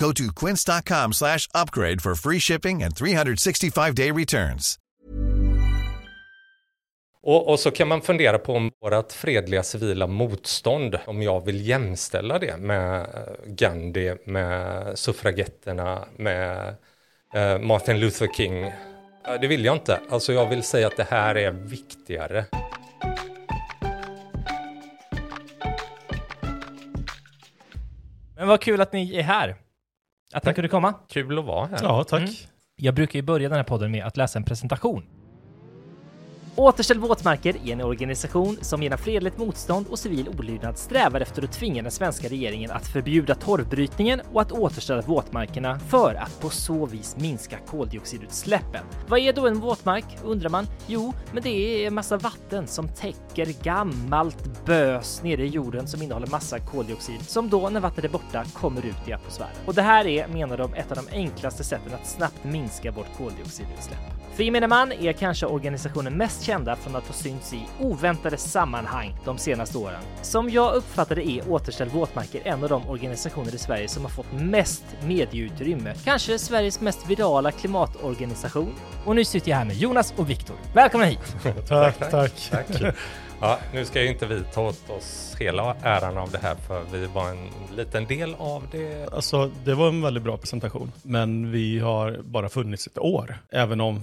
Go to quince.com slash upgrade for free shipping and 365-day returns. Och, och så kan man fundera på om vårt fredliga civila motstånd, om jag vill jämställa det med eh, Gandhi, med suffragetterna, med eh, Martin Luther King. Det vill jag inte. Alltså jag vill säga att det här är viktigare. Men vad kul att ni är här. Att ni kunde komma. Kul att vara här. Ja, tack. Mm. Jag brukar ju börja den här podden med att läsa en presentation. Återställ våtmarker är en organisation som genom fredligt motstånd och civil olydnad strävar efter att tvinga den svenska regeringen att förbjuda torvbrytningen och att återställa våtmarkerna för att på så vis minska koldioxidutsläppen. Vad är då en våtmark, undrar man? Jo, men det är en massa vatten som täcker gammalt bös nere i jorden som innehåller massa koldioxid som då när vattnet är borta kommer ut i atmosfären. Och det här är, menar de, ett av de enklaste sätten att snabbt minska vårt koldioxidutsläpp. För gemene man är kanske organisationen mest kända från att ha synts i oväntade sammanhang de senaste åren. Som jag uppfattade är Återställ våtmarker en av de organisationer i Sverige som har fått mest medieutrymme. Kanske Sveriges mest virala klimatorganisation. Och nu sitter jag här med Jonas och Viktor. Välkomna hit! Tack, tack. Tack. Ja, nu ska ju inte vi ta åt oss hela äran av det här för vi var en liten del av det. Alltså, det var en väldigt bra presentation. Men vi har bara funnits ett år. Även om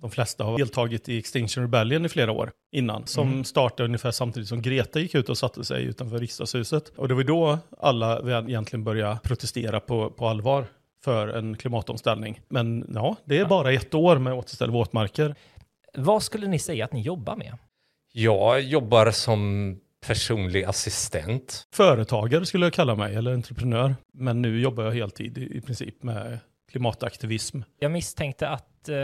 de flesta har deltagit i Extinction Rebellion i flera år innan. Som Mm. startade ungefär samtidigt som Greta gick ut och satte sig utanför riksdagshuset. Och det var då alla egentligen började protestera på, på allvar för en klimatomställning. Men ja, det är bara ett år med återställ våtmarker. Vad skulle ni säga att ni jobbar med? Jag jobbar som personlig assistent. Företagare skulle jag kalla mig, eller entreprenör. Men nu jobbar jag heltid i, i princip med klimataktivism. Jag misstänkte att eh,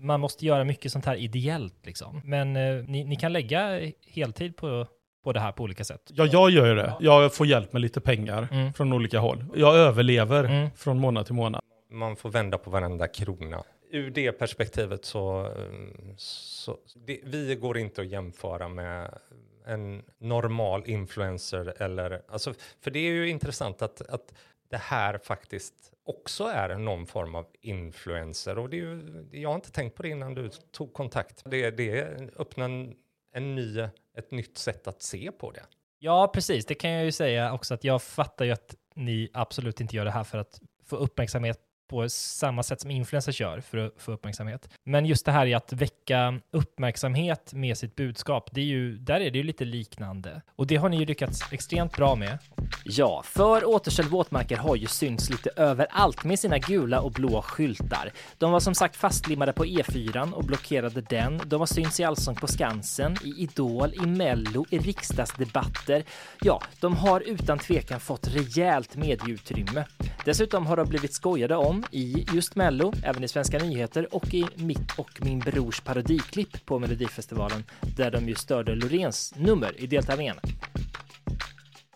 man måste göra mycket sånt här ideellt liksom. Men eh, ni, ni kan lägga heltid på, på det här på olika sätt. Ja, jag gör ju det. Jag får hjälp med lite pengar Mm. från olika håll. Jag överlever Mm. från månad till månad. Man får vända på varenda krona. Ur det perspektivet så, ehm, så det, vi går inte att jämföra med en normal influencer eller, alltså, för det är ju intressant att, att det här faktiskt också är någon form av influencer och det är ju, jag har inte tänkt på det innan du tog kontakt. Det, det öppnar en, en ny, ett nytt sätt att se på det. Ja, precis. Det kan jag ju säga också att jag fattar ju att ni absolut inte gör det här för att få uppmärksamhet på samma sätt som influencers gör för att få uppmärksamhet. Men just det här i att väcka uppmärksamhet med sitt budskap, det är ju, där är det ju lite liknande. Och det har ni ju lyckats extremt bra med. Ja, för Återställ våtmarker har ju synts lite överallt med sina gula och blå skyltar. De var som sagt fastlimmade på E4 och blockerade den. De har synts i Allsång på Skansen, i Idol, i Mello, i riksdagsdebatter. Ja, de har utan tvekan fått rejält medieutrymme. Dessutom har de blivit skojade om i just Mello, även i Svenska nyheter och i mitt och min brors parodiklipp på Melodifestivalen där de ju störde Lorens nummer i deltävlingen.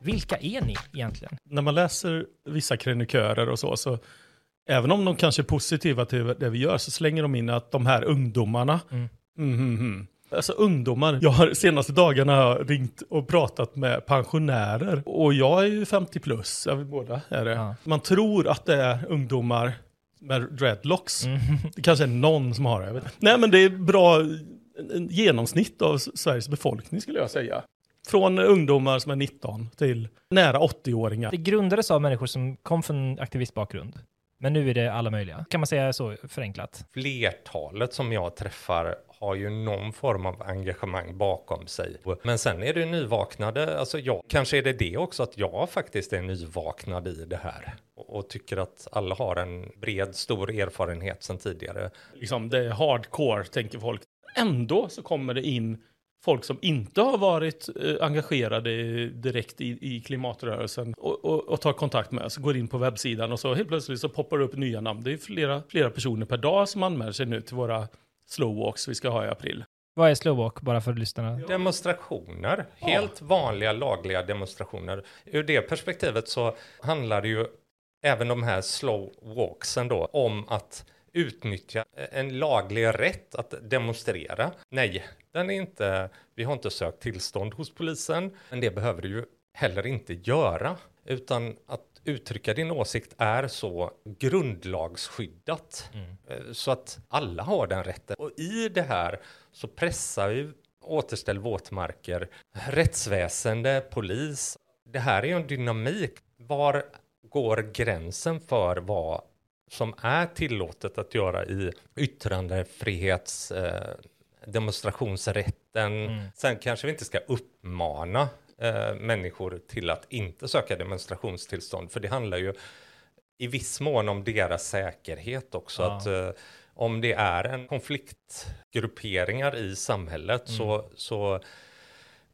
Vilka är ni egentligen? När man läser vissa krönikörer och så, så även om de kanske är positiva till det vi gör, så slänger de in att de här ungdomarna, Mm. mm, mm. Alltså ungdomar, jag har senaste dagarna har ringt och pratat med pensionärer. Och jag är ju 50 plus, jag vet båda är det. Ja. Man tror att det är ungdomar med dreadlocks. Mm. Det kanske är någon som har det. Nej men det är bra en genomsnitt av Sveriges befolkning skulle jag säga. Från ungdomar som är 19 till nära 80-åringar. Det grundades av människor som kom från aktivistbakgrund. Men nu är det alla möjliga. Kan man säga så förenklat? Flertalet som jag träffar har ju någon form av engagemang bakom sig. Men sen är det nyvaknade, alltså jag, kanske är det det också att jag faktiskt är nyvaknad i det här. Och, tycker att alla har en bred, stor erfarenhet sedan tidigare. liksom, det är hardcore, tänker folk. Ändå så kommer det in folk som inte har varit eh, engagerade direkt i, i klimatrörelsen och, och, och tar kontakt med oss, går in på webbsidan och så helt plötsligt så poppar det upp nya namn. Det är flera, flera personer per dag som anmäler sig nu till våra slowwalks vi ska ha i april. Vad är slowwalk, bara för lyssnarna? Demonstrationer, helt vanliga lagliga demonstrationer. Ur det perspektivet så handlar det ju även de här slow walksen då om att utnyttja en laglig rätt att demonstrera. Nej, den är inte, vi har inte sökt tillstånd hos polisen, men det behöver du ju heller inte göra, utan att uttrycka din åsikt är så grundlagsskyddat mm. så att alla har den rätten. Och i det här så pressar vi återställ våtmarker, rättsväsende, polis. Det här är ju en dynamik. Var går gränsen för vad som är tillåtet att göra i yttrandefrihets eh, demonstrationsrätten. Mm. Sen kanske vi inte ska uppmana eh, människor till att inte söka demonstrationstillstånd, för det handlar ju i viss mån om deras säkerhet också. Ja. Att, eh, om det är en konfliktgrupperingar i samhället mm. så, så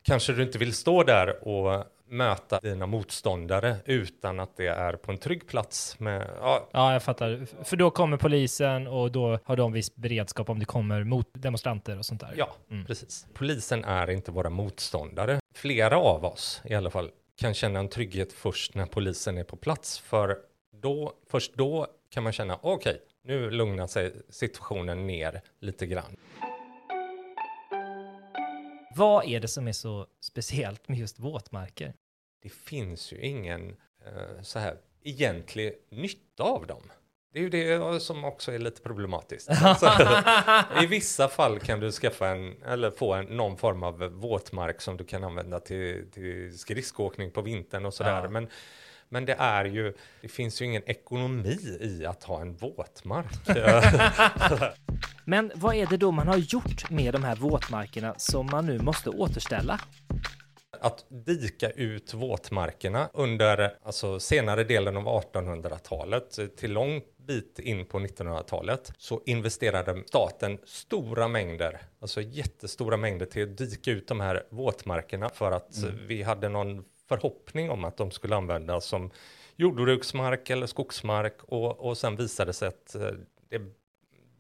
kanske du inte vill stå där och möta dina motståndare utan att det är på en trygg plats. Med, ja. ja, jag fattar. För då kommer polisen och då har de viss beredskap om det kommer mot demonstranter och sånt där. Ja, mm. precis. Polisen är inte våra motståndare. Flera av oss i alla fall kan känna en trygghet först när polisen är på plats. För då, först då kan man känna, okej, okay, nu lugnar sig situationen ner lite grann. Vad är det som är så speciellt med just våtmarker? Det finns ju ingen eh, så här egentlig nytta av dem. Det är ju det som också är lite problematiskt. Alltså, I vissa fall kan du skaffa en, eller få en, någon form av våtmark som du kan använda till, till skridskoåkning på vintern och sådär. Ja. Men men det är ju, det finns ju ingen ekonomi i att ha en våtmark. Men vad är det då man har gjort med de här våtmarkerna som man nu måste återställa? Att dika ut våtmarkerna under alltså, senare delen av 1800-talet till lång bit in på 1900-talet så investerade staten stora mängder, alltså jättestora mängder till att dika ut de här våtmarkerna för att mm. vi hade någon förhoppning om att de skulle användas som jordbruksmark eller skogsmark och, och sen visade det sig att eh, det,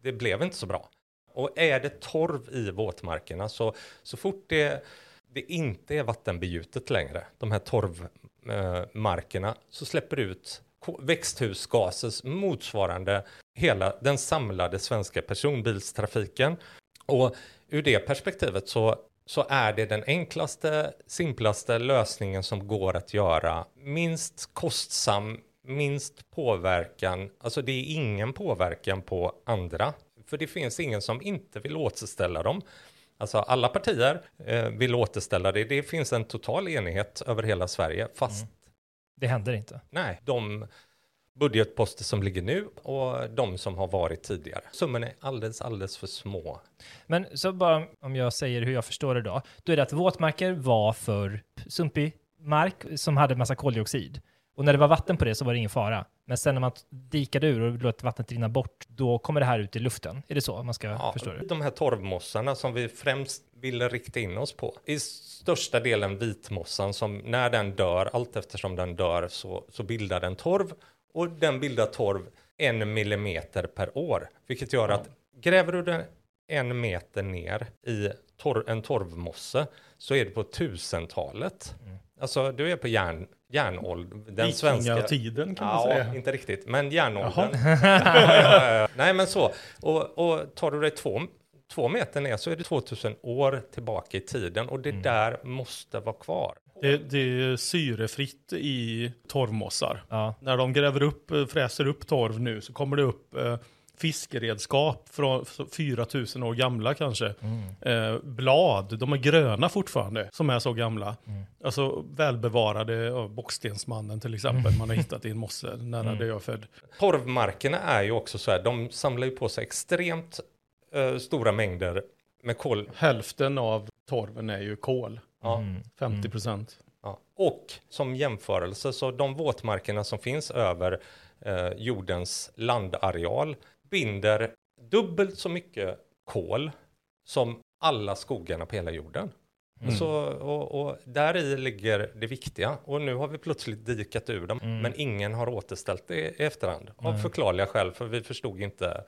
det blev inte så bra. Och är det torv i våtmarkerna så, så fort det, det inte är vattenbegjutet längre, de här torvmarkerna, eh, så släpper det ut växthusgaser motsvarande hela den samlade svenska personbilstrafiken. Och ur det perspektivet så så är det den enklaste, simplaste lösningen som går att göra. Minst kostsam, minst påverkan. Alltså det är ingen påverkan på andra. För det finns ingen som inte vill återställa dem. Alltså alla partier eh, vill återställa det. Det finns en total enighet över hela Sverige. Fast mm. det händer inte. Nej, de budgetposter som ligger nu och de som har varit tidigare. Summorna är alldeles, alldeles för små. Men så bara om jag säger hur jag förstår det då, då är det att våtmarker var för sumpig mark som hade massa koldioxid. Och när det var vatten på det så var det ingen fara. Men sen när man dikade ur och låter vattnet rinna bort, då kommer det här ut i luften. Är det så man ska ja, förstå det? De här torvmossarna som vi främst ville rikta in oss på. I största delen vitmossan som när den dör, allt eftersom den dör så, så bildar den torv och den bildar torv en millimeter per år. Vilket gör att gräver du den en meter ner i tor en torvmosse så är det på tusentalet. Mm. Alltså du är på järn, järnåldern. Den svenska tiden kan man säga. inte riktigt, men järnåldern. ja, ja, Nej, men så. Och, och tar du dig två, två meter ner så är det 2000 år tillbaka i tiden och det mm. där måste vara kvar. Det, det, är syrefritt i torvmossar. Ja. När de gräver upp, eh, fräser upp torv nu så kommer det upp eh, fiskeredskap från 4000 år gamla kanske. Mm. Eh, blad, de är gröna fortfarande, som är så gamla. Mm. Alltså välbevarade av Bockstensmannen till exempel, mm. man har hittat i en mosse nära mm. där jag är född. Torvmarkerna är ju också så här, de samlar ju på sig extremt eh, stora mängder med kol. Hälften av torven är ju kol. Ja. 50 mm. procent. Ja. Och som jämförelse så de våtmarkerna som finns över eh, jordens landareal binder dubbelt så mycket kol som alla skogarna på hela jorden. Mm. Så, och, och där i ligger det viktiga. Och nu har vi plötsligt dikat ur dem, mm. men ingen har återställt det i efterhand. Av förklarliga skäl, för vi förstod inte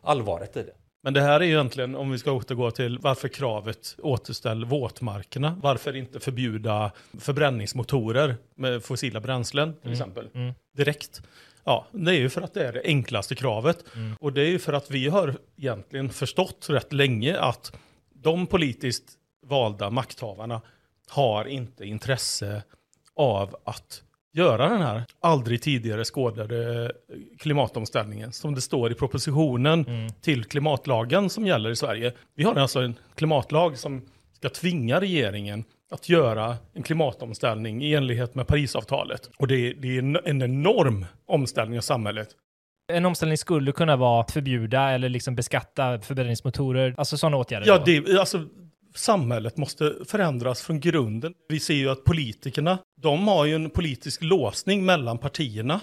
allvaret i det. Men det här är ju egentligen, om vi ska återgå till varför kravet återställ våtmarkerna. Varför inte förbjuda förbränningsmotorer med fossila bränslen till exempel. Direkt. Ja, det är ju för att det är det enklaste kravet. Och det är ju för att vi har egentligen förstått rätt länge att de politiskt valda makthavarna har inte intresse av att göra den här aldrig tidigare skådade klimatomställningen som det står i propositionen till klimatlagen som gäller i Sverige. Vi har alltså en klimatlag som ska tvinga regeringen att göra en klimatomställning i enlighet med Parisavtalet. Och det är, det är en, en enorm omställning av samhället. En omställning skulle kunna vara att förbjuda eller liksom beskatta förbränningsmotorer, alltså sådana åtgärder. Ja, det, alltså, samhället måste förändras från grunden. Vi ser ju att politikerna, de har ju en politisk låsning mellan partierna.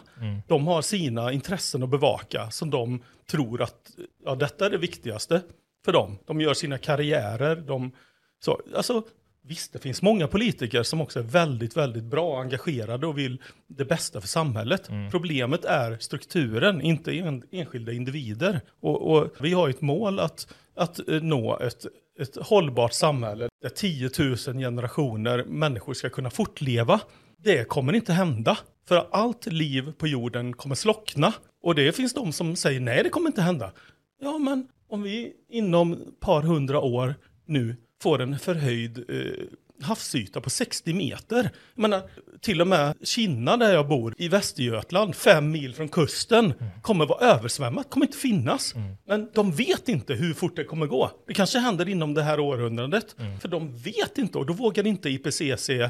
De har sina intressen att bevaka som de tror att ja, detta är det viktigaste för dem. De gör sina karriärer. De, så, alltså, visst, det finns många politiker som också är väldigt, väldigt bra engagerade och vill det bästa för samhället. Problemet är strukturen, inte en, enskilda individer. Och, och vi har ett mål att, att eh, nå ett, ett hållbart samhälle där 10 000 generationer människor ska kunna fortleva. Det kommer inte hända. För allt liv på jorden kommer slockna. Och det finns de som säger nej, det kommer inte hända. Ja, men om vi inom ett par hundra år nu får en förhöjd eh, havsyta på 60 meter. Jag menar, till och med Kinna där jag bor i Västergötland, fem mil från kusten, kommer vara översvämmat, kommer inte finnas. Men de vet inte hur fort det kommer gå. Det kanske händer inom det här århundradet, för de vet inte och då vågar inte IPCC, eh,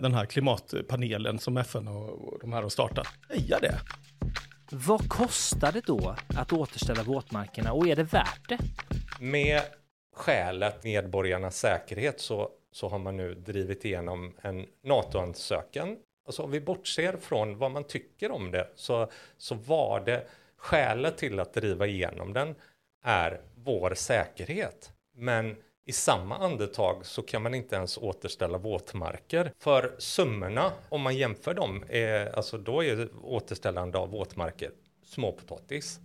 den här klimatpanelen som FN och, och de här har startat, säga det. Vad kostar det då att återställa våtmarkerna och är det värt det? Med skälet medborgarnas säkerhet så, så har man nu drivit igenom en NATO-ansökan. Alltså om vi bortser från vad man tycker om det så, så var det skälet till att driva igenom den är vår säkerhet. Men i samma andetag så kan man inte ens återställa våtmarker. För summorna, om man jämför dem, är, alltså då är återställande av våtmarker småpotatis.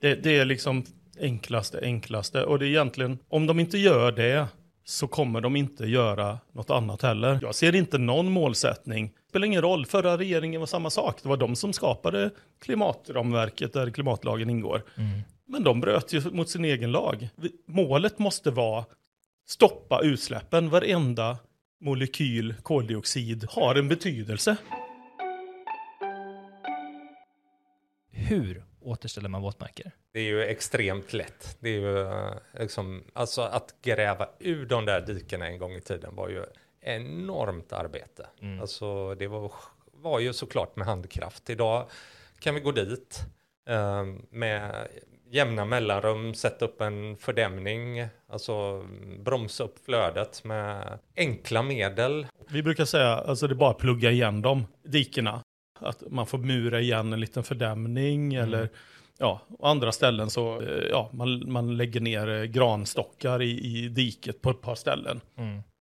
Det, det är liksom enklaste, enklaste. Och det är egentligen, om de inte gör det så kommer de inte göra något annat heller. Jag ser inte någon målsättning. Det spelar ingen roll, förra regeringen var samma sak. Det var de som skapade klimatramverket där klimatlagen ingår. Men de bröt ju mot sin egen lag. Målet måste vara stoppa utsläppen. Varenda molekyl koldioxid har en betydelse. Hur återställer man våtmarker? Det är ju extremt lätt. Det är ju eh, liksom, alltså att gräva ur de där dikena en gång i tiden var ju enormt arbete. Alltså det var, var ju såklart med handkraft. Idag kan vi gå dit eh, med jämna mellanrum, sätta upp en fördämning, alltså bromsa upp flödet med enkla medel. Vi brukar säga, alltså det är bara att plugga igen dem, dikena. Att man får mura igen en liten fördämning eller ja, andra ställen så, eh, ja, man, man lägger ner eh, granstockar i, i diket på ett par ställen.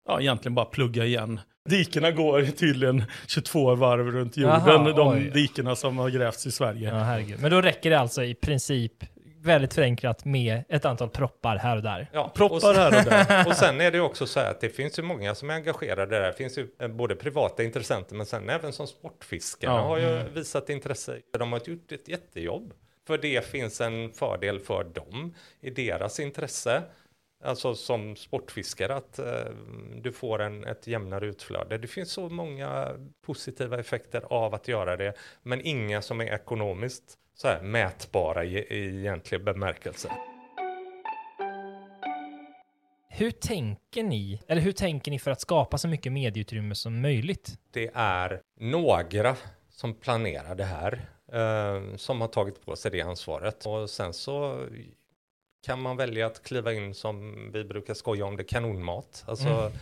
Ja, egentligen bara plugga igen. Dikena går tydligen 22 varv runt jorden, Jaha, de oj. dikena som har grävts i Sverige. Ja. Men då räcker det alltså i princip väldigt förenklat med ett antal proppar här och där. Ja, och Proppar här och där. Och sen är det också så här att det finns ju många som är engagerade där. Det finns ju eh, både privata intressenter men sen även som sportfiskarna Ja. har ju visat intresse. De har gjort ett jättejobb. För det finns en fördel för dem i deras intresse. Alltså som sportfiskare att eh, du får en, ett jämnare utflöde. Det finns så många positiva effekter av att göra det. Men inga som är ekonomiskt så här, mätbara i, i egentlig bemärkelse. Hur tänker ni, eller hur tänker ni för att skapa så mycket medieutrymme som möjligt? det är några som planerar det här eh, som har tagit på sig det ansvaret. Och sen så kan man välja att kliva in som vi brukar skoja om det, kanonmat. Alltså,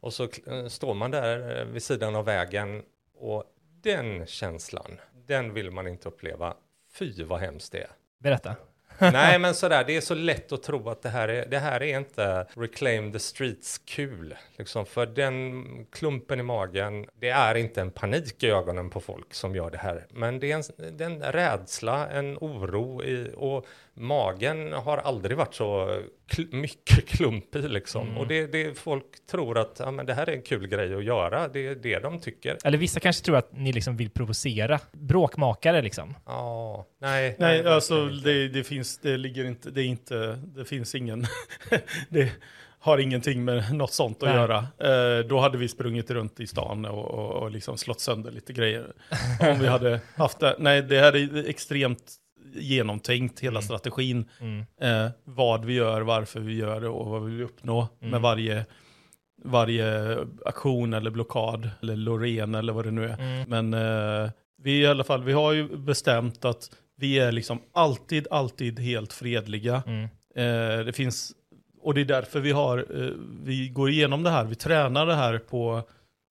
Och så eh, står man där eh, vid sidan av vägen och den känslan, den vill man inte uppleva. Fy vad hemskt det är. Berätta. Nej, men sådär, det är så lätt att tro att det här är, det här är inte Reclaim the Streets kul. Liksom, för den klumpen i magen, det är inte en panik i ögonen på folk som gör det här. Men det är en, det är en rädsla, en oro i, och magen har aldrig varit så kl mycket klump i liksom. Mm. Och det, det folk tror att ja, men det här är en kul grej att göra, det är det de tycker. Eller vissa kanske tror att ni liksom vill provocera bråkmakare liksom. Ja, nej. Nej, nej alltså det, det, finns, det ligger inte, det är inte, det finns ingen, det har ingenting med något sånt att nej. göra. Eh, då hade vi sprungit runt i stan och, och, och liksom slått sönder lite grejer. Om vi hade haft det. Nej, det här är extremt genomtänkt, hela mm. strategin. Mm. Eh, vad vi gör, varför vi gör det och vad vi vill uppnå mm. med varje, varje aktion eller blockad eller Loreen eller vad det nu är. Mm. Men eh, vi i alla fall, vi har ju bestämt att vi är liksom alltid, alltid helt fredliga. Mm. Eh, det finns, och det är därför vi har, eh, vi går igenom det här, vi tränar det här på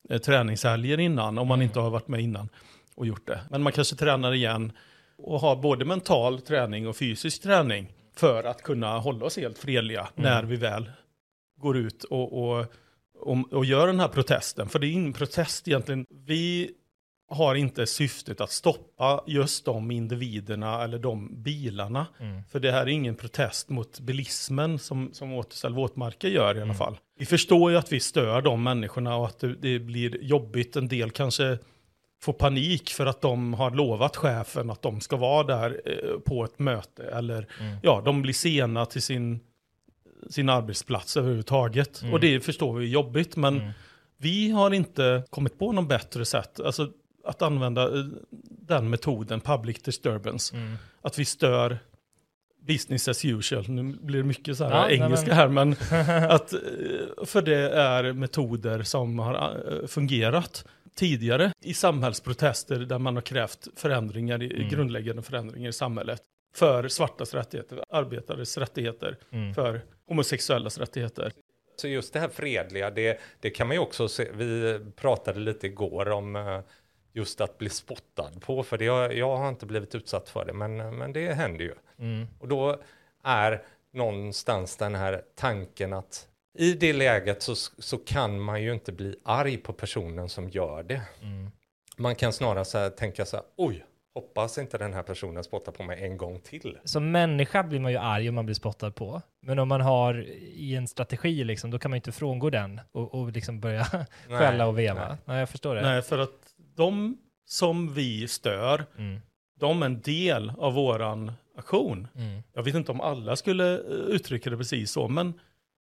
eh, träningshelger innan, om man mm. inte har varit med innan och gjort det. Men man kanske tränar igen och ha både mental träning och fysisk träning för att kunna hålla oss helt fredliga mm. när vi väl går ut och, och, och, och, gör den här protesten. För det är ingen protest egentligen. Vi har inte syftet att stoppa just de individerna eller de bilarna. Mm. För det här är ingen protest mot bilismen som, som Återställ våtmarker gör i alla mm. fall. Vi förstår ju att vi stör de människorna och att det, det blir jobbigt. En del kanske får panik för att de har lovat chefen att de ska vara där eh, på ett möte. Eller mm. ja, de blir sena till sin, sin arbetsplats överhuvudtaget. Mm. Och det förstår vi är jobbigt. Men mm. vi har inte kommit på något bättre sätt. Alltså att använda eh, den metoden, public disturbance. Mm. Att vi stör business as usual. Nu blir det mycket så här ja, engelska här, men att, eh, för det är metoder som har fungerat tidigare i samhällsprotester där man har krävt förändringar, mm. grundläggande förändringar i samhället. För svartas rättigheter, arbetares rättigheter, mm. för homosexuellas rättigheter. Så just det här fredliga, det, det kan man ju också se, vi pratade lite igår om eh, just att bli spottad på, för det, jag, jag har inte blivit utsatt för det, men, men det händer ju. Mm. Och då är någonstans den här tanken att i det läget så, så kan man ju inte bli arg på personen som gör det. Mm. Man kan snarare så här, tänka så här, oj, hoppas inte den här personen spottar på mig en gång till. Som människa blir man ju arg om man blir spottad på. Men om man har i en strategi, liksom, då kan man inte frångå den och, och liksom börja skälla och veva. Nej. nej. jag förstår det. Nej, för att de som vi stör, mm. de är en del av våran aktion. Mm. Jag vet inte om alla skulle eh, uttrycka det precis så, men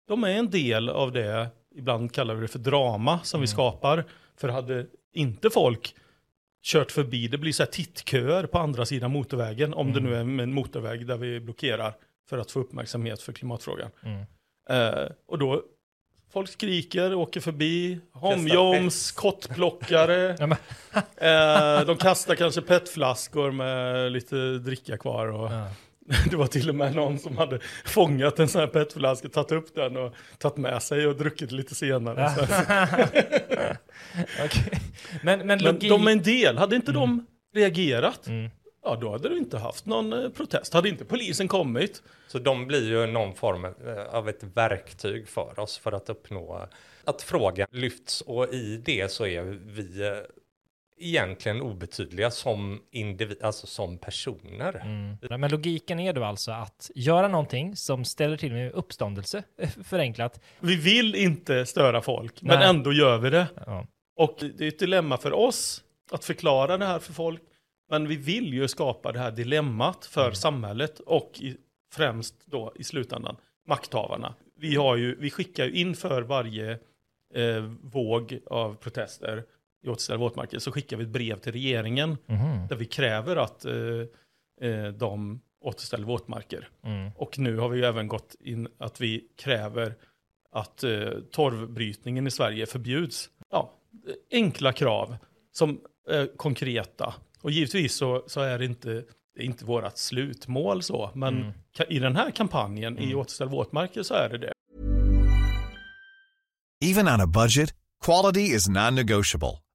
de är en del av det, ibland kallar vi det för drama som mm. vi skapar. För hade inte folk kört förbi, det blir så här tittköer på andra sidan motorvägen, om mm. det nu är en motorväg där vi blockerar för att få uppmärksamhet för klimatfrågan. Mm. Eh, och då, folk skriker, åker förbi, homjoms, kottplockare, eh, de kastar kanske petflaskor med lite dricka kvar. Och, ja. Det var till och med någon som hade fångat en sån här petflaska, tagit upp den och tagit med sig och druckit lite senare. okay. men, men, men de är en del, hade inte mm. de reagerat, mm. ja då hade du inte haft någon eh, protest. Hade inte polisen kommit. Så de blir ju någon form eh, av ett verktyg för oss för att uppnå att frågan lyfts och i det så är vi eh, egentligen obetydliga som individ, alltså som personer. Mm. Men logiken är då alltså att göra någonting som ställer till med uppståndelse, förenklat. Vi vill inte störa folk, Nej. men ändå gör vi det. Ja. Och det är ett dilemma för oss att förklara det här för folk, men vi vill ju skapa det här dilemmat för mm. samhället och i, främst då i slutändan makthavarna. Vi, har ju, vi skickar ju inför varje eh, våg av protester i återställda våtmarker så skickar vi ett brev till regeringen mm. där vi kräver att eh, eh, de återställer våtmarker. Mm. Och nu har vi ju även gått in att vi kräver att eh, torvbrytningen i Sverige förbjuds. Ja, enkla krav som är konkreta. Och givetvis så, så är det inte, det är inte vårt slutmål så, men mm. i den här kampanjen i mm. återställ våtmarker så är det det. Even on a budget, quality is non-negotiable.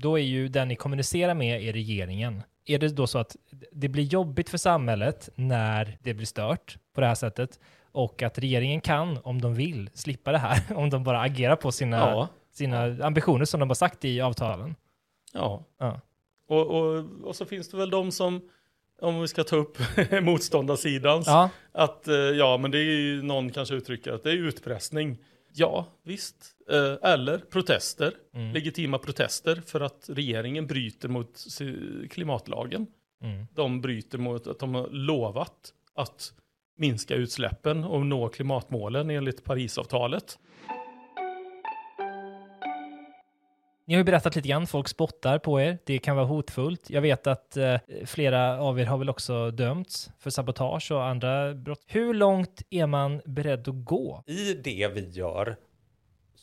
Då är ju den ni kommunicerar med är regeringen. Är det då så att det blir jobbigt för samhället när det blir stört på det här sättet och att regeringen kan, om de vill, slippa det här om de bara agerar på sina, Ja. sina ambitioner som de har sagt i avtalen? Ja. Ja. Och, och, och så finns det väl de som, om vi ska ta upp motståndarsidans, Ja, att eh, ja, men det är ju någon kanske uttrycker att det är utpressning. Ja, visst. Eh, Eller protester, Mm. legitima protester för att regeringen bryter mot klimatlagen. Mm. De bryter mot att de har lovat att minska utsläppen och nå klimatmålen enligt Parisavtalet. Ni har ju berättat lite grann, folk spottar på er, det kan vara hotfullt. Jag vet att eh, flera av er har väl också dömts för sabotage och andra brott. Hur långt är man beredd att gå? I det vi gör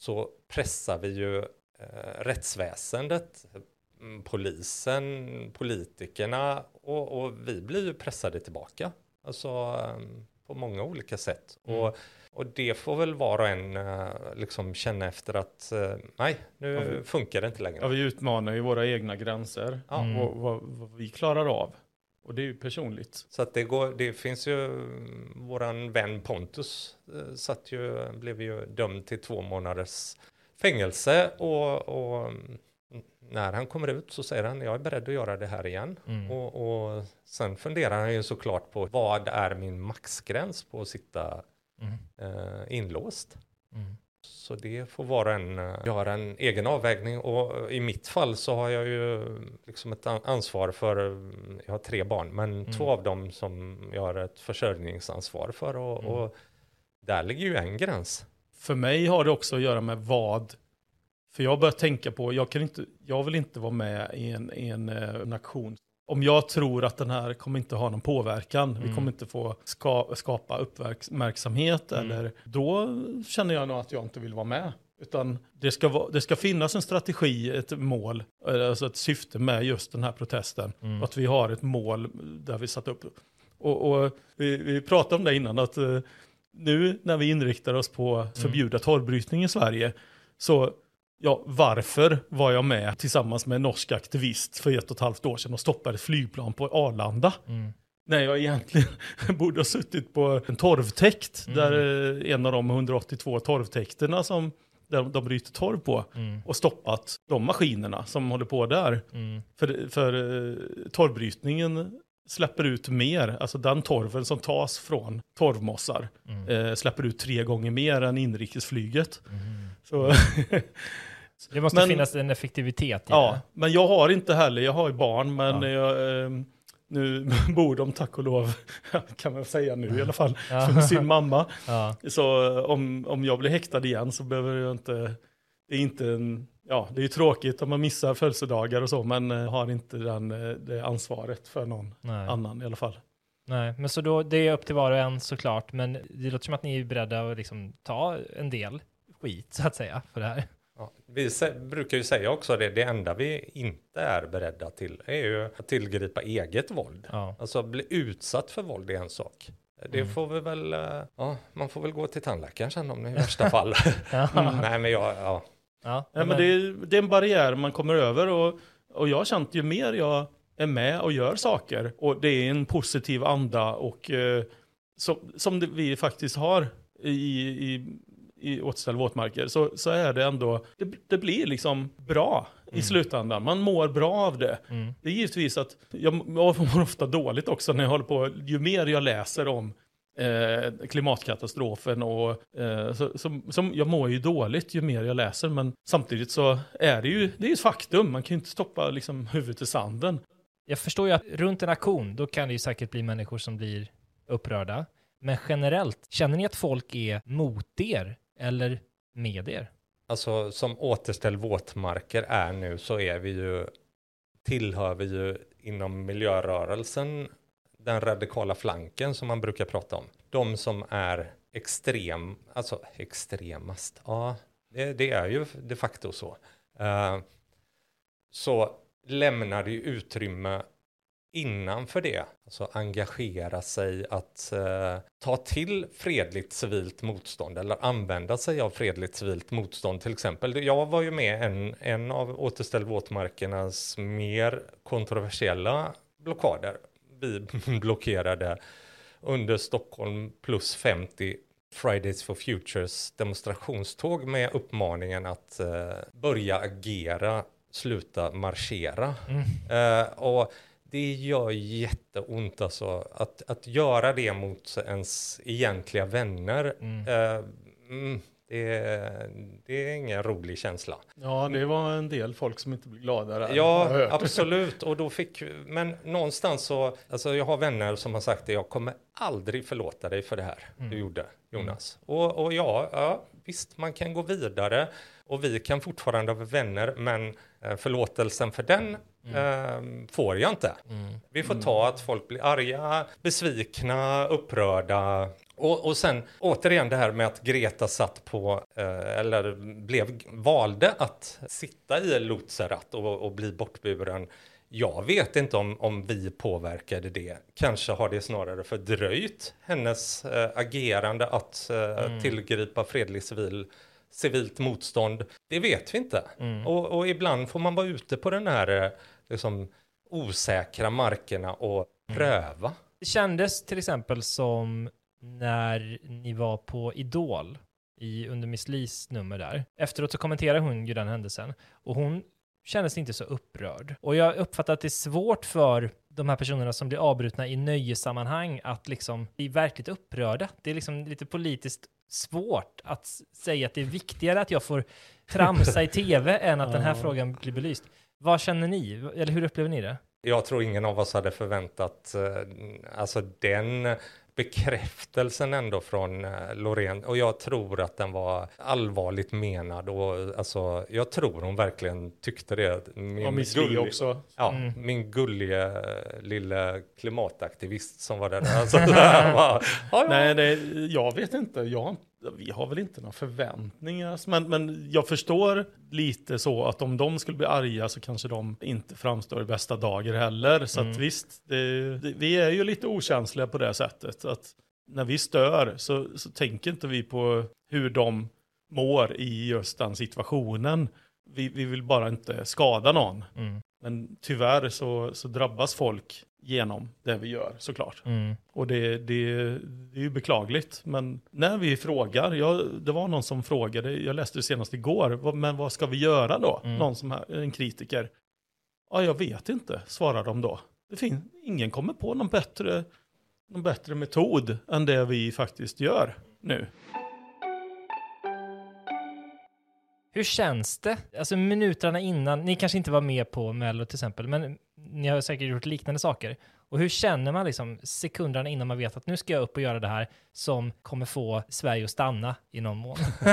så pressar vi ju eh, rättsväsendet, mm, polisen, politikerna och, och vi blir ju pressade tillbaka. Alltså eh, på många olika sätt. Och, och det får väl var och en eh, liksom känna efter att eh, nej, nu Ja, vi- funkar det inte längre. Ja, vi utmanar ju våra egna gränser Ja. Mm. och vad, vad vi klarar av. Och det är ju personligt. Så att det, går, det finns ju, våran vän Pontus eh, satt ju, blev ju dömd till två månaders fängelse och, och mm, när han kommer ut så säger han jag är beredd att göra det här igen. Mm. Och, och sen funderar han ju såklart på vad är min maxgräns på att sitta Mm. eh, inlåst. Mm. Så det får var och en eh, göra en egen avvägning och eh, i mitt fall så har jag ju liksom ett an- ansvar för, eh, jag har tre barn, men två av dem som jag har ett försörjningsansvar för och, Mm. och där ligger ju en gräns. För mig har det också att göra med vad. För jag börjar tänka på, jag, kan inte, jag vill inte vara med i en, i en, eh, en aktion. Om jag tror att den här kommer inte ha någon påverkan, vi Mm. kommer inte få ska, skapa uppmärksamhet, Mm. eller, då känner jag nog att jag inte vill vara med. Utan det ska, vara, det ska finnas en strategi, ett mål, alltså ett syfte med just den här protesten. Mm. Att vi har ett mål där vi satt upp. Och, och vi, vi pratade om det innan, att eh, nu när vi inriktar oss på att förbjuda torvbrytning i Sverige, så ja, varför var jag med tillsammans med en norsk aktivist för ett och ett halvt år sedan och stoppade ett flygplan på Arlanda? Mm. När jag egentligen borde ha suttit på en torvtäkt, Mm. där eh, en av de 182 torvtäkterna som där de bryter torv på, Mm. och stoppat de maskinerna som håller på där. Mm. För, för eh, torvbrytningen släpper ut mer, alltså den torven som tas från torvmossar Mm. eh, släpper ut tre gånger mer än inrikesflyget. Mm. Så, Det måste Men- finnas en effektivitet i ja, men jag har inte heller, jag har ju barn, men Ja. jag, eh, nu bor de tack och lov, kan man säga nu i alla fall, Ja. med sin mamma. det. Ja. Så eh, om, om jag blir häktad igen så behöver jag inte, det är inte en, ja det är ju tråkigt om man missar födelsedagar och så, men eh, har inte den, eh, det ansvaret för någon Nej. annan i alla fall. Nej, men så då, det är upp till var och en såklart, men det låter som att ni är beredda att liksom ta en del skit så att säga för det här. Ja, vi brukar ju säga också det, det enda vi inte är beredda till är ju att tillgripa eget våld. Ja. Alltså bli utsatt för våld är en sak. Det Mm. får vi väl, eh, ja, man får väl gå till tandläkaren sen om det i värsta fall. Ja. Nej men jag, ja, Ja, Ja, men det, är, det är en barriär man kommer över och, och jag har känt ju mer jag är med och gör saker och det är en positiv anda och eh, som, som det, vi faktiskt har i, i i återställ våtmarker så, så är det ändå, det, det blir liksom bra i slutändan. Man mår bra av det. Det är givetvis att jag mår ofta dåligt också när jag håller på, ju mer jag läser om eh, klimatkatastrofen och eh, så, så, som, jag mår ju dåligt ju mer jag läser men samtidigt så är det ju, det är ett faktum, man kan ju inte stoppa liksom huvudet i sanden. Jag förstår ju att runt en aktion, då kan det ju säkert bli människor som blir upprörda. Men generellt, känner ni att folk är mot er eller med er? Alltså som återställ våtmarker är nu så är vi ju, tillhör vi ju inom miljörörelsen den radikala flanken som man brukar prata om. De som är extrem, alltså extremast, ja det, det är ju de facto så. Uh, så lämnar det ju utrymme innanför det, alltså engagera sig att eh, ta till fredligt civilt motstånd eller använda sig av fredligt civilt motstånd till exempel. Jag var ju med en, en av Återställ våtmarkernas mer kontroversiella blockader. Vi blockerade under Stockholm plus 50 Fridays for Futures demonstrationståg med uppmaningen att eh, börja agera, sluta marschera. Eh, och det gör jätteont alltså att, att göra det mot ens egentliga vänner. Eh, mm, det, det är ingen rolig känsla. Ja, det var en del folk som inte blev glada där. Ja, absolut. Och då fick, men någonstans så, alltså jag har vänner som har sagt det, jag kommer aldrig förlåta dig för det här du gjorde, Jonas. Och, och ja, ja, visst, man kan gå vidare och vi kan fortfarande vara vänner, men eh, förlåtelsen för den eh, får jag inte. Vi får ta att folk blir arga, besvikna, upprörda. Och, och sen återigen det här med att Greta satt på, eh, eller blev, valde att sitta i Lutzerat och, och bli bortburen. Jag vet inte om, om vi påverkade det. Kanske har det snarare fördröjt hennes eh, agerande att eh, tillgripa fredlig civil, civilt motstånd. Det vet vi inte. Och, och ibland får man vara ute på den här eh, liksom, osäkra markerna och pröva. Det kändes till exempel som när ni var på Idol i, under Miss Lis nummer där. Efteråt så kommenterar hon ju den händelsen och hon kändes inte så upprörd. Och jag uppfattar att det är svårt för de här personerna som blir avbrutna i nöjessammanhang att liksom bli verkligt upprörda. Det är liksom lite politiskt svårt att säga att det är viktigare att jag får tramsa i tv än att den här frågan blir belyst. Vad känner ni? Eller hur upplever ni det? Jag tror ingen av oss hade förväntat eh, alltså den bekräftelsen ändå från eh, Loreen och jag tror att den var allvarligt menad och alltså jag tror hon verkligen tyckte det. Min Och Miss Li gullig- också. Ja, Mm. min gulliga eh, lilla klimataktivist som var där. Alltså, det här var, ja, ja. Nej, det, jag vet inte. Jag, vi har väl inte några förväntningar. Men, men jag förstår lite så att om de skulle bli arga så kanske de inte framstår i bästa dager heller. Så att visst, det, det, vi är ju lite okänsliga på det sättet. Att när vi stör så, så tänker inte vi på hur de mår i just den situationen. Vi, vi vill bara inte skada någon. Mm. Men tyvärr så, så drabbas folk genom det vi gör såklart. Mm. Och det, det, det är ju beklagligt. Men när vi frågar, jag, det var någon som frågade, jag läste det senast igår, vad- men vad ska vi göra då? Någon som är en kritiker. Ja, jag vet inte, svarar de då. Det finns, ingen kommer på någon bättre, någon bättre metod än det vi faktiskt gör nu. Hur känns det? Alltså minuterna innan, ni kanske inte var med på Mello till exempel, men ni har säkert gjort liknande saker. Och hur känner man liksom sekunderna innan man vet att nu ska jag upp och göra det här som kommer få Sverige att stanna i någon mån?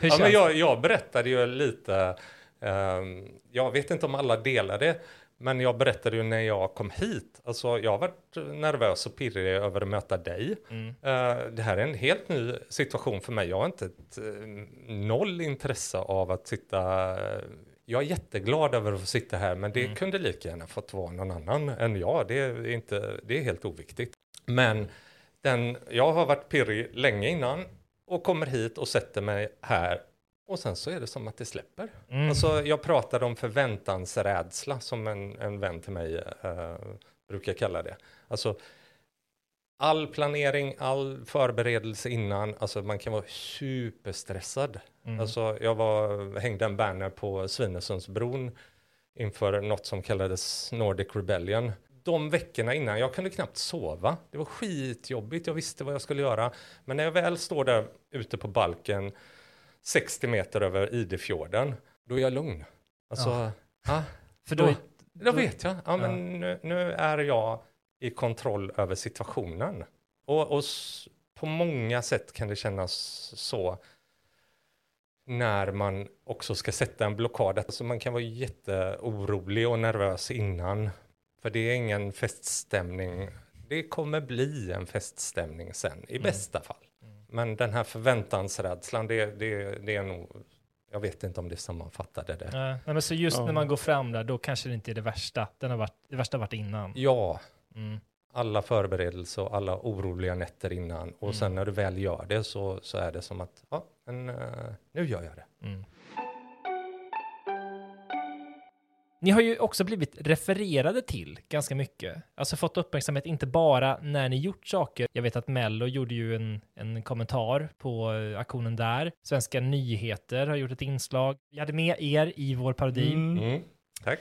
Ja, men jag, jag berättade ju lite, ehm, jag vet inte om alla delar det, men jag berättade ju när jag kom hit. Alltså jag har varit nervös och pirrig över att möta dig. Mm. Eh, det här är en helt ny situation för mig. Jag har inte ett, eh, noll intresse av att sitta jag är jätteglad över att få sitta här, men det kunde lika gärna fått vara någon annan än jag. Det är, inte, det är helt oviktigt. Men den, jag har varit pirrig länge innan och kommer hit och sätter mig här och sen så är det som att det släpper. Mm. Alltså, jag pratade om förväntansrädsla som en, en vän till mig eh, brukar kalla det. Alltså, all planering, all förberedelse innan, alltså man kan vara superstressad. Mm. Alltså jag var, hängde en banner på Svinesundsbron inför något som kallades Nordic Rebellion. De veckorna innan, jag kunde knappt sova. Det var skitjobbigt, jag visste vad jag skulle göra. Men när jag väl står där ute på balken 60 meter över Idefjorden, då är jag lugn. Alltså, Ja. ja, För då, då, då vet jag. Ja, men Ja. nu, nu är jag i kontroll över situationen. Och, och på många sätt kan det kännas så när man också ska sätta en blockad. Alltså man kan vara jätteorolig och nervös innan. För det är ingen feststämning. Det kommer bli en feststämning sen, i bästa fall. Men den här förväntansrädslan, det, det, det är nog... Jag vet inte om det sammanfattade det. Nej, nej, men så just Ja. när man går fram där, då kanske det inte är det värsta. Den har varit, det värsta har varit innan. Ja, Mm. alla förberedelser och alla oroliga nätter innan. Och sen när du väl gör det så, så är det som att, ja, men eh, nu gör jag det. Mm. Ni har ju också blivit refererade till ganska mycket. Alltså fått uppmärksamhet inte bara när ni gjort saker. Jag vet att Mello gjorde ju en, en kommentar på eh, aktionen där. Svenska nyheter har gjort ett inslag. Vi hade med er i vår parodi. Mm. Tack.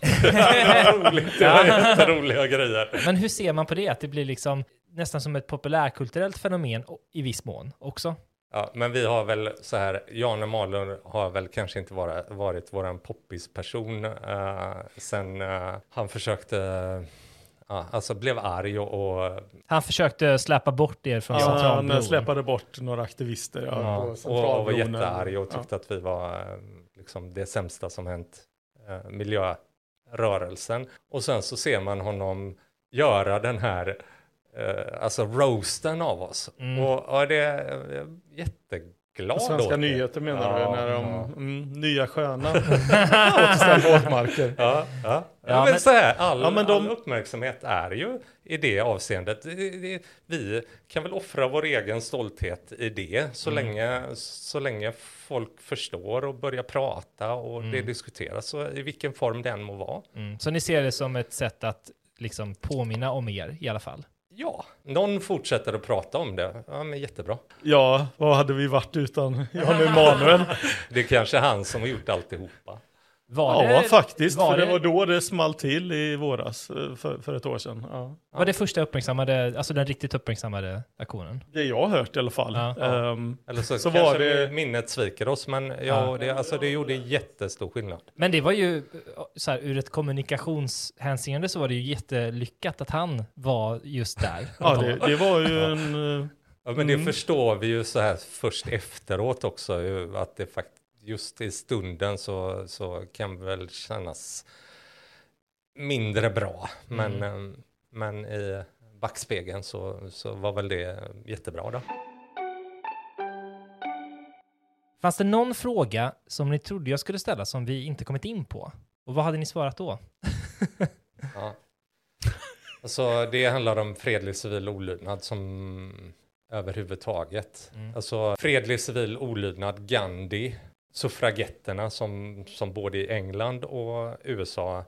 Roligt, det var jätteroliga grejer. Men hur ser man på det? Att det blir liksom nästan som ett populärkulturellt fenomen i viss mån också. Ja, men vi har väl så här, Jan Emanuel har väl kanske inte vara, varit våran poppis-person uh, sen eh, han försökte, ja, alltså blev arg och, och Han försökte släppa bort er från Ja, Centralbron. han släpade bort några aktivister. Ja, Ja, på och, och var jättearg och tyckte att vi var eh, liksom det sämsta som hänt eh, miljörörelsen. Och sen så ser man honom göra den här, eh, alltså roasten av oss. Mm. Och, och det är jag Ja, Svenska åt det. nyheter menar Ja, du? När de, ja. mm, nya sköna återställda våtmarker. Ja, ja. Ja, ja men, men- så här, all, Ja, men de- all uppmärksamhet är ju i det avseendet. Det- det- Vi kan väl offra vår egen stolthet i det så, Mm. länge, så länge folk förstår och börjar prata och det diskuteras så i vilken form den må vara. Mm. Så ni ser det som ett sätt att liksom påminna om er i alla fall? Ja, någon fortsätter att prata om det. Ja, men jättebra. Ja, vad hade vi varit utan Jan Emanuel? Det är kanske han som har gjort alltihopa. Var Ja, det, faktiskt. var för det det- var då det small till i våras, eh, för, för ett år sedan. Ja. Var det första uppmärksammade, alltså den riktigt uppmärksammade aktionen? Det jag har hört i alla fall. Ja. Ehm, Eller så, Så kanske var det- minnet sviker oss, men ja, Ja. Det, alltså, det gjorde jättestor skillnad. Men det var ju, så här, ur ett kommunikationshänseende så var det ju jättelyckat att han var just där. ja, det, det var ju en... eh, Ja, men det förstår vi ju så här först efteråt också, att det faktiskt just i stunden så, så kan det väl kännas mindre bra. Men, eh, men i backspegeln så, så var väl det jättebra då. Fanns det någon fråga som ni trodde jag skulle ställa som vi inte kommit in på? Och vad hade ni svarat då? Ja. Alltså det handlar om fredlig civil olydnad som överhuvudtaget. Mm. Alltså fredlig civil olydnad, Gandhi, suffragetterna som, som både i England och USA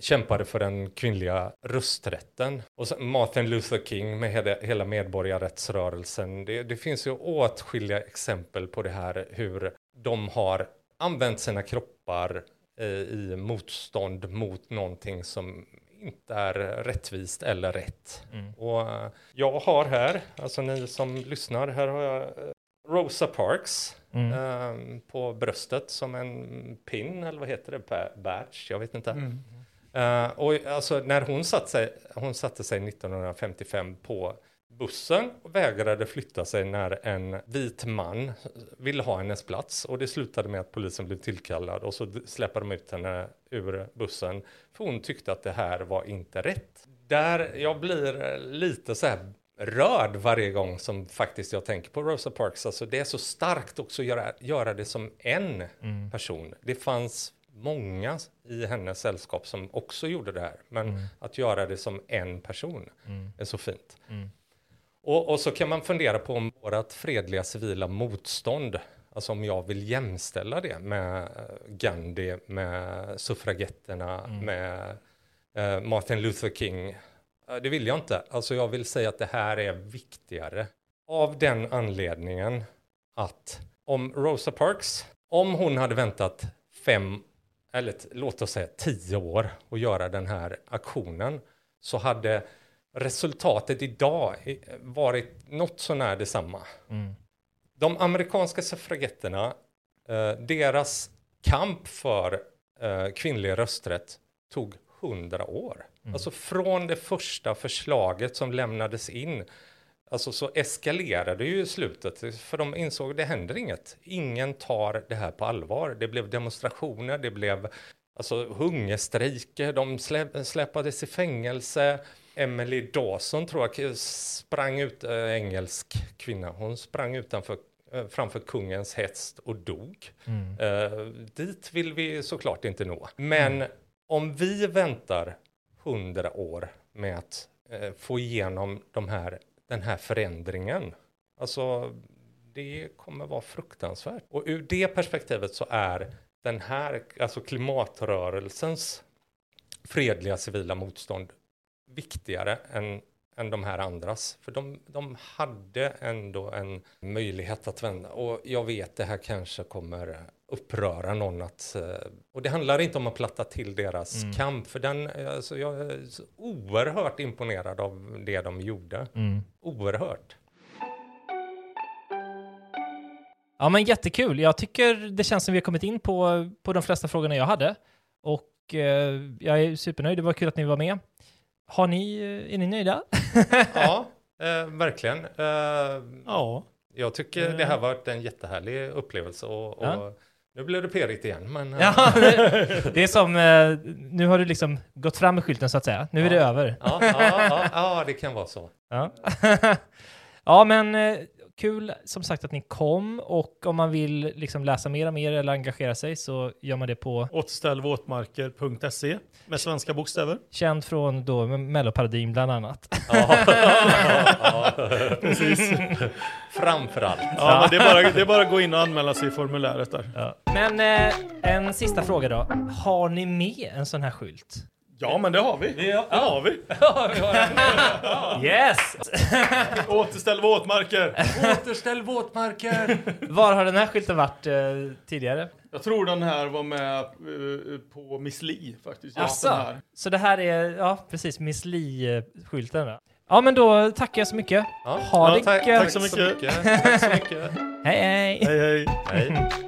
kämpade för den kvinnliga rösträtten. Och sen Martin Luther King med hela, medborgarrättsrörelsen. Det, det finns ju åtskilliga exempel på det här hur de har använt sina kroppar eh, i motstånd mot någonting som inte är rättvist eller rätt. Mm. Och eh, jag har här, alltså ni som lyssnar, här har jag eh, Rosa Parks Mm. eh, på bröstet som en pin, eller vad heter det, Ba- badge, jag vet inte. Mm. Eh, och alltså när hon satte, sig, hon satte sig 1955 på bussen och vägrade flytta sig när en vit man ville ha hennes plats och det slutade med att polisen blev tillkallad och så släppte de ut henne ur bussen för hon tyckte att det här var inte rätt. Där jag blir lite så här rörd varje gång som faktiskt jag tänker på Rosa Parks. Alltså det är så starkt också att göra, göra det som en Mm. person. Det fanns många i hennes sällskap som också gjorde det här. Men att göra det som en person Mm. är så fint. Mm. Och, och så kan man fundera på om vårt fredliga civila motstånd, alltså om jag vill jämställa det med eh, Gandhi, med suffragetterna, Mm. med eh, Martin Luther King. Eh, Det vill jag inte. Alltså jag vill säga att det här är viktigare. Av den anledningen att om Rosa Parks, om hon hade väntat fem, eller låt oss säga tio år och göra den här aktionen, så hade resultatet idag i- varit något sånär detsamma. De amerikanska suffragetterna, eh, deras kamp för eh, kvinnlig rösträtt tog hundra år. Alltså från det första förslaget som lämnades in, alltså så eskalerade ju slutet, för de insåg att det händer inget. Ingen tar det här på allvar. Det blev demonstrationer, det blev alltså hungerstrejker, de slä, släpades i fängelse. Emily Dawson tror jag sprang ut, äh, engelsk kvinna, hon sprang utanför eh, framför kungens häst och dog. Eh, dit vill vi såklart inte nå. Men om vi väntar hundra år med att eh, få igenom de här, den här förändringen, alltså det kommer vara fruktansvärt. Och ur det perspektivet så är den här, alltså klimatrörelsens fredliga civila motstånd viktigare än, än de här andras. För de, de hade ändå en möjlighet att vända. Och jag vet det här kanske kommer uppröra någon att... eh, Och det handlar inte om att platta till deras kamp. För den, eh, alltså jag är oerhört imponerad av det de gjorde. Oerhört. Ja men jättekul. Jag tycker det känns som vi har kommit in på, på de flesta frågorna jag hade. Och eh, jag är supernöjd. Det var kul att ni var med. Har ni, eh, är ni nöjda? Ja, eh, verkligen. Eh, Ja, jag tycker det här varit en jättehärlig upplevelse. Och, och Ja. Nu blev det perigt igen, men... eh, Ja, det är som, eh, nu har du liksom gått fram med skylten så att säga. Nu är det Ja. över. Ja, ja, ja, ja, det kan vara så. Ja, ja men eh, kul som sagt att ni kom och om man vill liksom läsa mer om er eller engagera sig så gör man det på återställvåtmarker.se med svenska bokstäver. känd från då Melloparadigm bland annat. Ja, ja, precis. Framför allt. Ja, men det, är bara, det är bara att gå in och anmäla sig i formuläret där. Men eh, en sista fråga då. Har ni med en sån här skylt? Ja, men det har vi. Det har vi. Yes! Återställ våtmarker. Återställ våtmarker! Var har den här skylten varit eh, tidigare? Jag tror den här var med eh, på Miss Li faktiskt. Asså, här. så det här är, ja precis, Miss Li-skylten. Ja men då tackar jag så mycket. Ja, Ha det tack, gött. tack så mycket. Tack så mycket. Hej hej! Hej, hej. Hej.